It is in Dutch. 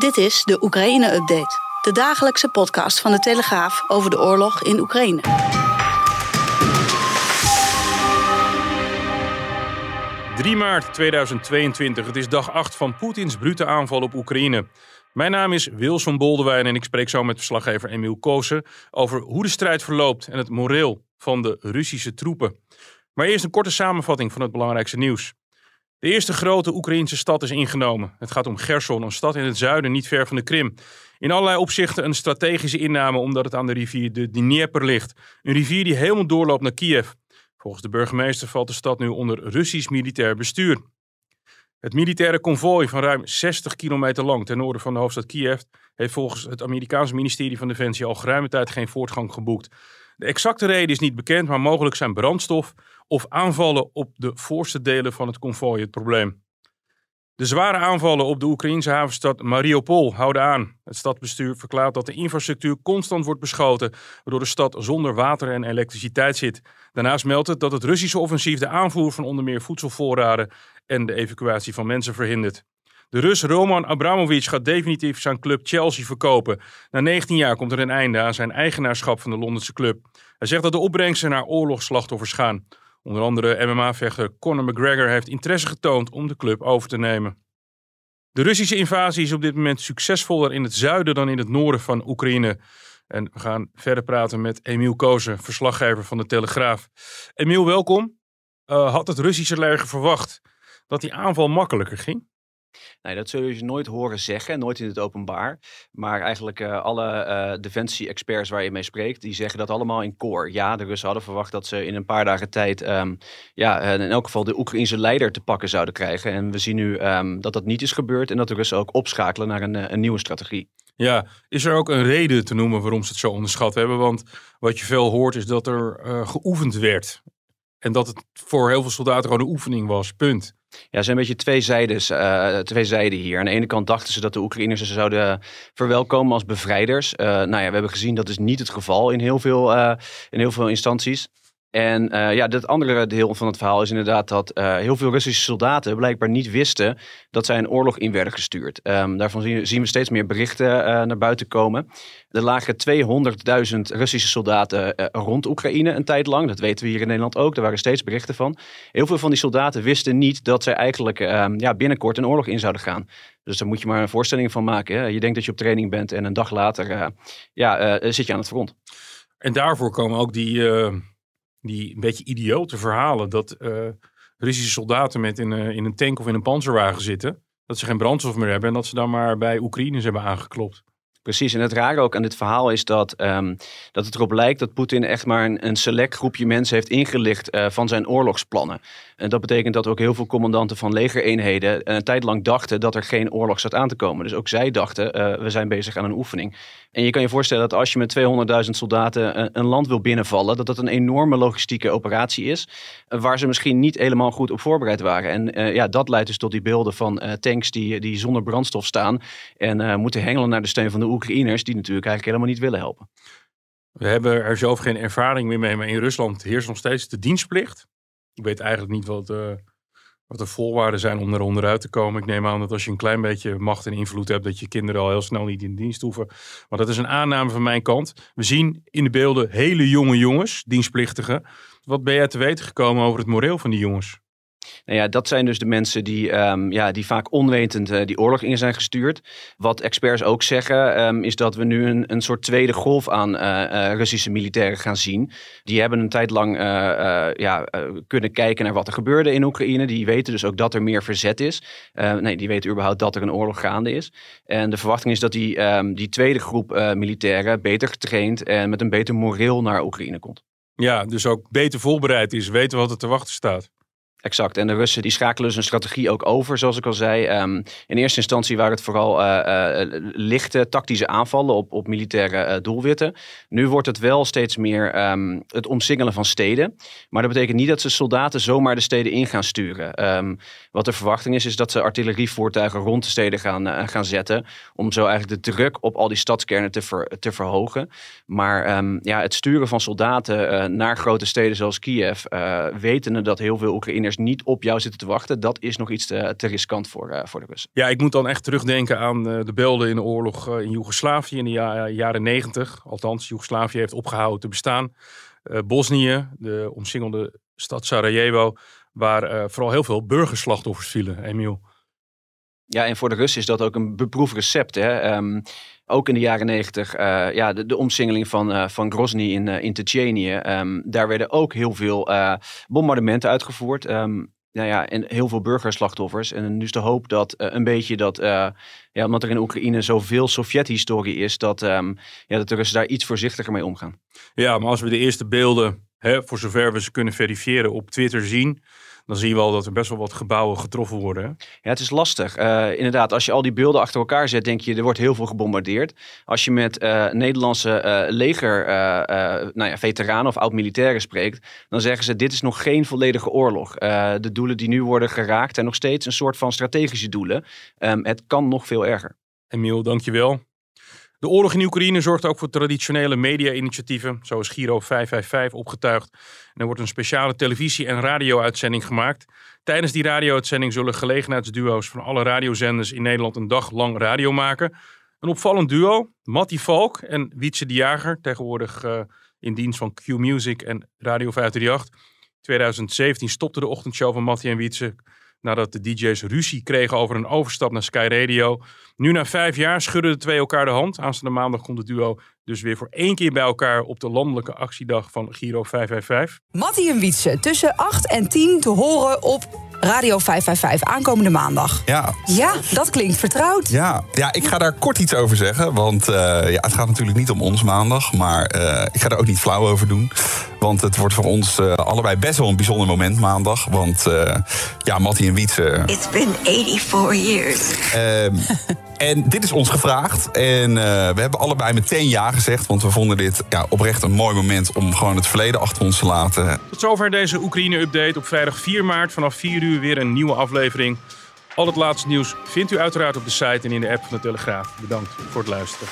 Dit is de Oekraïne-update, de dagelijkse podcast van de Telegraaf over de oorlog in Oekraïne. ...3 maart 2022. Het is dag 8 van Poetins brute aanval op Oekraïne. Mijn naam is Wilson Boldewijn en ik spreek zo met verslaggever Emiel Koosen... over hoe de strijd verloopt en het moreel van de Russische troepen. Maar eerst een korte samenvatting van het belangrijkste nieuws. De eerste grote Oekraïnse stad is ingenomen. Het gaat om Gerson, een stad in het zuiden, niet ver van de Krim. In allerlei opzichten een strategische inname omdat het aan de rivier de Dnieper ligt. Een rivier die helemaal doorloopt naar Kiev. Volgens de burgemeester valt de stad nu onder Russisch militair bestuur. Het militaire konvooi van ruim 60 kilometer lang ten noorden van de hoofdstad Kiev heeft volgens het Amerikaanse ministerie van Defensie al geruime tijd geen voortgang geboekt. De exacte reden is niet bekend, maar mogelijk zijn brandstof of aanvallen op de voorste delen van het konvooi het probleem. De zware aanvallen op de Oekraïnse havenstad Mariupol houden aan. Het stadsbestuur verklaart dat de infrastructuur constant wordt beschoten, waardoor de stad zonder water en elektriciteit zit. Daarnaast meldt het dat het Russische offensief de aanvoer van onder meer voedselvoorraden en de evacuatie van mensen verhindert. De Rus Roman Abramovich gaat definitief zijn club Chelsea verkopen. Na 19 jaar komt er een einde aan zijn eigenaarschap van de Londense club. Hij zegt dat de opbrengsten naar oorlogsslachtoffers gaan. Onder andere MMA-vechter Conor McGregor heeft interesse getoond om de club over te nemen. De Russische invasie is op dit moment succesvoller in het zuiden dan in het noorden van Oekraïne. En we gaan verder praten met Emiel Kozen, verslaggever van de Telegraaf. Emiel, welkom. Uh, had het Russische leger verwacht dat die aanval makkelijker ging? Nee, dat zul je nooit horen zeggen, nooit in het openbaar. Maar eigenlijk uh, alle uh, defensie-experts waar je mee spreekt, die zeggen dat allemaal in koor. Ja, de Russen hadden verwacht dat ze in een paar dagen tijd, um, ja, in elk geval de Oekraïnse leider te pakken zouden krijgen. En we zien nu um, dat dat niet is gebeurd en dat de Russen ook opschakelen naar een, een nieuwe strategie. Ja, is er ook een reden te noemen waarom ze het zo onderschat hebben? Want wat je veel hoort is dat er geoefend werd. En dat het voor heel veel soldaten gewoon een oefening was, punt. Ja, er zijn een beetje twee zijden, uh, twee zijden hier. Aan de ene kant dachten ze dat de Oekraïners ze zouden verwelkomen als bevrijders. Uh, nou ja, we hebben gezien dat is niet het geval in heel veel, uh, in heel veel instanties. En uh, ja, het andere deel van het verhaal is inderdaad dat uh, heel veel Russische soldaten blijkbaar niet wisten dat zij een oorlog in werden gestuurd. Um, daarvan zien, we steeds meer berichten uh, naar buiten komen. Er lagen 200.000 Russische soldaten rond Oekraïne een tijd lang. Dat weten we hier in Nederland ook. Er waren steeds berichten van. Heel veel van die soldaten wisten niet dat zij eigenlijk um, ja, binnenkort een oorlog in zouden gaan. Dus daar moet je maar een voorstelling van maken. Hè? Je denkt dat je op training bent en een dag later ja, zit je aan het front. En daarvoor komen ook die die een beetje idiote verhalen dat uh, Russische soldaten met in, uh, in een tank of in een panzerwagen zitten. Dat ze geen brandstof meer hebben en dat ze dan maar bij Oekraïners hebben aangeklopt. Precies, en het rare ook aan dit verhaal is dat, um, dat het erop lijkt dat Poetin echt maar een, een select groepje mensen heeft ingelicht uh, van zijn oorlogsplannen. En dat betekent dat ook heel veel commandanten van legereenheden een tijd lang dachten dat er geen oorlog zat aan te komen. Dus ook zij dachten, uh, we zijn bezig aan een oefening. En je kan je voorstellen dat als je met 200.000 soldaten een, land wil binnenvallen, dat dat een enorme logistieke operatie is, waar ze misschien niet helemaal goed op voorbereid waren. En ja, dat leidt dus tot die beelden van tanks die, die zonder brandstof staan en moeten hengelen naar de steun van de Oekraïners, die natuurlijk eigenlijk helemaal niet willen helpen. We hebben er zelf geen ervaring meer mee, maar in Rusland heerst nog steeds de dienstplicht. Ik weet eigenlijk niet wat, wat de voorwaarden zijn om er onderuit te komen. Ik neem aan dat als je een klein beetje macht en invloed hebt, dat je kinderen al heel snel niet in dienst hoeven. Maar dat is een aanname van mijn kant. We zien in de beelden hele jonge jongens, dienstplichtigen. Wat ben jij te weten gekomen over het moreel van die jongens? Nou ja, dat zijn dus de mensen die, um, ja, die vaak onwetend uh, die oorlog in zijn gestuurd. Wat experts ook zeggen, um, is dat we nu een, een soort tweede golf aan uh, uh, Russische militairen gaan zien. Die hebben een tijd lang ja, kunnen kijken naar wat er gebeurde in Oekraïne. Die weten dus ook dat er meer verzet is. nee, die weten überhaupt dat er een oorlog gaande is. En de verwachting is dat die, um, die tweede groep militairen beter getraind en met een beter moreel naar Oekraïne komt. Ja, dus ook beter voorbereid is, weten wat er te wachten staat. Exact. En de Russen die schakelen dus een strategie ook over, zoals ik al zei. Um, in eerste instantie waren het vooral uh, uh, lichte tactische aanvallen op, op militaire uh, doelwitten. Nu wordt het wel steeds meer um, het omsingelen van steden. Maar dat betekent niet dat ze soldaten zomaar de steden in gaan sturen. Um, wat de verwachting is, is dat ze artillerievoertuigen rond de steden gaan, gaan zetten. Om zo eigenlijk de druk op al die stadskernen te, te verhogen. Maar ja, het sturen van soldaten naar grote steden zoals Kiev, wetende dat heel veel Oekraïners Niet op jou zitten te wachten, dat is nog iets te, te riskant voor, voor de Russen. Ja, ik moet dan echt terugdenken aan de beelden in de oorlog in Joegoslavië in de jaren negentig. Althans, Joegoslavië heeft opgehouden te bestaan. Bosnië, de omsingelde stad Sarajevo, waar vooral heel veel burgerslachtoffers vielen, Emiel. Ja, en voor de Russen is dat ook een beproefd recept. Hè? Ehm, ook in de jaren negentig, uh, ja, de, de omsingeling van, uh, van Grozny in, uh, in Tsjetsjenië. Um, daar werden ook heel veel bombardementen uitgevoerd. Um, nou ja, en heel veel burgerslachtoffers. En nu is de hoop dat een beetje dat, ja, omdat er in Oekraïne zoveel Sovjet-historie is, dat, ja, dat de Russen daar iets voorzichtiger mee omgaan. Ja, maar als we de eerste beelden, hè, voor zover we ze kunnen verifiëren, op Twitter zien dan zie je wel dat er best wel wat gebouwen getroffen worden. Ja, het is lastig. Uh, inderdaad, als je al die beelden achter elkaar zet, denk je, er wordt heel veel gebombardeerd. Als je met uh, Nederlandse uh, leger, nou ja, veteranen of oud-militairen spreekt, dan zeggen ze, dit is nog geen volledige oorlog. de doelen die nu worden geraakt zijn nog steeds een soort van strategische doelen. Um, het kan nog veel erger. Emiel, dankjewel. De oorlog in Oekraïne zorgt ook voor traditionele media-initiatieven, zoals Giro 555 opgetuigd. En er wordt een speciale televisie- en radio-uitzending gemaakt. Tijdens die radio-uitzending zullen gelegenheidsduo's van alle radiozenders in Nederland een dag lang radio maken. Een opvallend duo, Matti Valk en Wietse de Jager, tegenwoordig uh, in dienst van Q Music en Radio 538. 2017 stopte de ochtendshow van Matti en Wietse nadat de DJ's ruzie kregen over een overstap naar Sky Radio. Nu na vijf jaar schudden de twee elkaar de hand. Aanstaande maandag komt het duo dus weer voor één keer bij elkaar op de landelijke actiedag van Giro 555. Mattie en Wietse tussen 8 en 10 te horen op Radio 555 aankomende maandag. Ja. Ja, dat klinkt vertrouwd. Ja, ja ik ga daar kort iets over zeggen. Want uh, ja, het gaat natuurlijk niet om ons maandag. Maar uh, ik ga er ook niet flauw over doen. Want het wordt voor ons uh, allebei best wel een bijzonder moment maandag. Want ja, Mattie en Wietse... It's been 84 years. En dit is ons gevraagd. En we hebben allebei meteen ja gezegd. Want we vonden dit ja, oprecht een mooi moment om gewoon het verleden achter ons te laten. Tot zover deze Oekraïne-update op vrijdag 4 maart vanaf 4 uur weer een nieuwe aflevering. Al het laatste nieuws vindt u uiteraard op de site en in de app van de Telegraaf. Bedankt voor het luisteren.